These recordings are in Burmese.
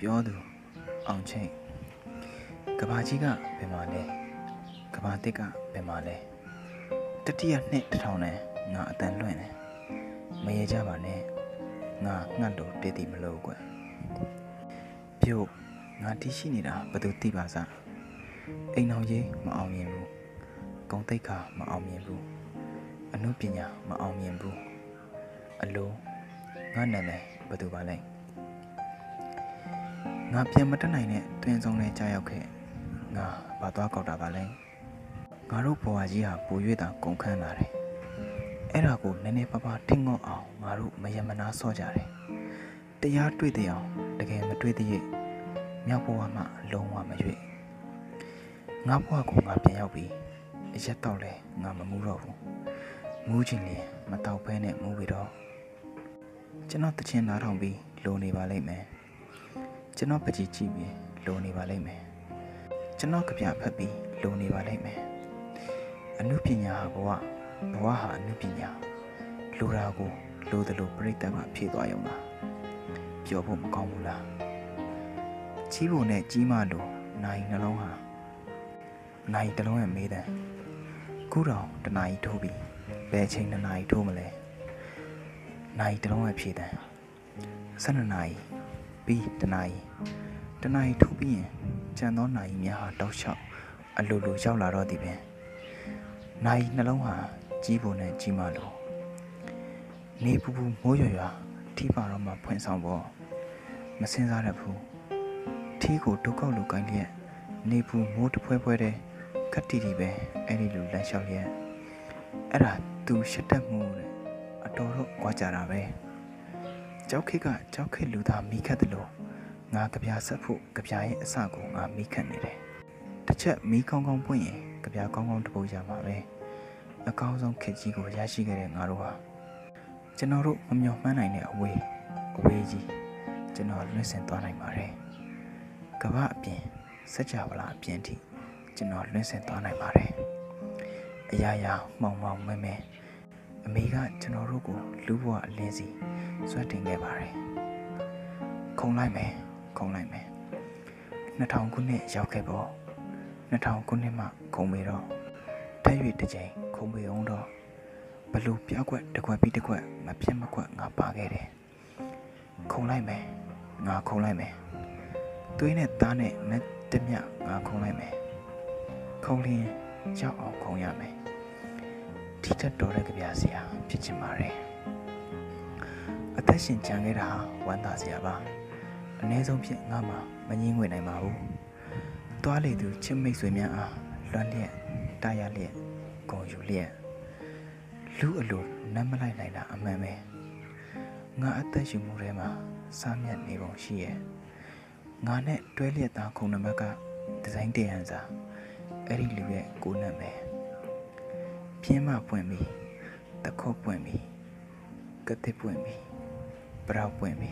ပြောသူအောင်ချင်းကဘာကြီးကဘယ်မှာလဲကဘာတစ်ကဘယ်မှာလဲတတိယနှစ်တစ်ထောင်နဲ့ငါအတန်လွင့်တယ်မရေကြပါနဲ့ငါငှတ်လို့တည်တည်မလို့ကွယ်ပြုတ်ငါတီးရှိနေတာဘယ်သူသိပါစားအိမ်အောင်ရေးမအောင်မြင်ဘူးဂုံတိတ်ခါမအောင်မြင်ဘူးအနုပညာမအောင်မြင်ဘူးအလိုငါနာမည်ဘယ်သူပါလဲ ငါပြန်မတက်နိုင်တဲ့တွင်ဆုံးနဲ့ကြာရောက်ခဲ့ငါဘာသွားကောက်တာပါလဲငါတို့ဘဝကြီးဟာပို၍တာကုန်ခန်းလာတယ်အဲ့ဒါကိုနည်းနည်းပါးပါးထင်ငေါ့အောင်ငါတို့မယမနာဆော့ကြတယ်တရားတွေ့တဲ့အောင်တကယ်မတွေ့တဲ့ရဲ့မြောက်ဘဝမှာလုံးဝမရွေ့ငါဘဝကိုငါပြန်ရောက်ပြီအရက်တော့လဲငါမမူတော့ဘူးမူးချင်ရင်မတော့ဘဲနဲ့မူးပြီးတော့ကျွန်တော်တချင်နားထောင်ပြီးလိုနေပါလိမ့်မယ် ကျွန်တော်ပကြီးကြည့်ပြီးလိုနေပါလိမ့်မယ်ကျွန်တော်ကြပြဖတ်ပြီးလိုနေပါလိမ့်မယ်အနုပညာဟာဘဝဘဝဟာအနုပညာလိုတာကိုလိုတယ်လို့ပြိတ္တကဖြည့်သွားရုံလားပြောဖို့မကောင်းဘူးလားကြီးဖို့နဲ့ကြီးမလို့နိုင်နှလုံးဟာနိုင်တစ်လုံးရဲ့မေးတယ်ခုတော့တနာရီထိုးပြီးဘယ်အချိန်နှစ်နာရီထိုးမလဲနိုင်တစ်လုံးရဲ့ဖြည့်တယ်12နာရီ ပြီးတနာရီတနာရီထုတ်ပြီးရင်ကြံသောနာရီများဟာတောက်လျှောက်အလိုလိုရောက်လာတော့သည်ပင်နာရီနှလုံးဟာကြီးပုံနဲ့ကြီးမလို့နေပူပူမိုးရွရွထီပါတော့မှဖွင့်ဆောင်ဖို့မစင်စားရဘူးထီကိုဒုက္ခလိုကိုင်းလျက်နေပူမိုးတဖွဲဖွဲတဲ့ခက်တီတီပဲအဲ့ဒီလိုလမ်းလျှောက်လျက်အဲ့ဒါသူရှက်တတ်မှုတဲ့အတော်တော့ကြွားကြတာပဲ ကြောက်ခစ်ကကြောက်ခစ်လူသားမိခတ်တယ်လို့ငါကြပြဆက်ဖို့ကြပြရဲ့အစကိုငါမိခတ်နေတယ်တစ်ချက်မိကောင်းကောင်းပွင့်ရင်ကြပြကောင်းကောင်းတပုတ်ရမှာပဲအကောင်းဆုံးခစ်ကြီးကိုရရှိခဲ့တဲ့ငါတို့ဟာကျွန်တော်တို့မမျှော်မှန်းနိုင်တဲ့အဝေးအဝေးကြီးကျွန်တော်လွင့်စင်သွားနိုင်ပါတယ်ကမ္ဘာအပြင်စัจ java လာအပြင်ထိကျွန်တော်လွင့်စင်သွားနိုင်ပါတယ်အရာရာမှောင်မှောင်မဲမဲ အမေကကျွန်တော်တို့ကိုလူဘဝအလင်းစီဆွတ်တင်ခဲ့ပါတယ်ခုံလိုက်မယ်ခုံလိုက်မယ်2000ခုနှစ်ရောက်ခဲ့ပေါ့2000ခုနှစ်မှခုံပြီးတော့တက်၍တစ်ချိန်ခုံပြီးအောင်တော့ဘလူပြောက်ွက်တစ်ခွက်ပြီးတစ်ခွက်မပြတ်မကွက်ငါပါခဲ့တယ်ခုံလိုက်မယ်ငါခုံလိုက်မယ်သွေးနဲ့သားနဲ့နဲ့တမျှငါခုံလိုက်မယ်ခုံလင်းရောက်အောင်ခုံရမယ် ဒီတက်တော်တဲ့ကြပြစရာဖြစ်ချင်ပါတယ်အသက်ရှင်ကြံခဲ့တာဟာဝမ်းသာစရာပါအ ਨੇ ဆုံးဖြင့်ငါမှမငင်းငွေနိုင်ပါဘူးသွားလေသူချစ်မိတ်ဆွေများအားလွမ်းလျက်တာရလျက်ဂုံယူလျက်လူအလိုနမ်းမလိုက်နိုင်တာအမှန်ပဲငါအသက်ရှင်မှုထဲမှာစားမြတ်နေပုံရှိရဲ့ငါနဲ့တွဲလျက်သားခုံနံပါတ်ကဒီဇိုင်းတရန်စာအဲ့ဒီလူရဲ့ကိုနံပဲ ပြင်းမပွင့်ပြီးတခုတ်ပွင့်ပြီးကတိပွင့်ပြီးပရောက်ပွင့်ပြီ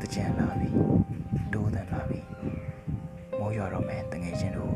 တကြံလာပြီဒိုးတန်လာပြီမိုးရွာတော့မယ်တငယ်ချင်းတို့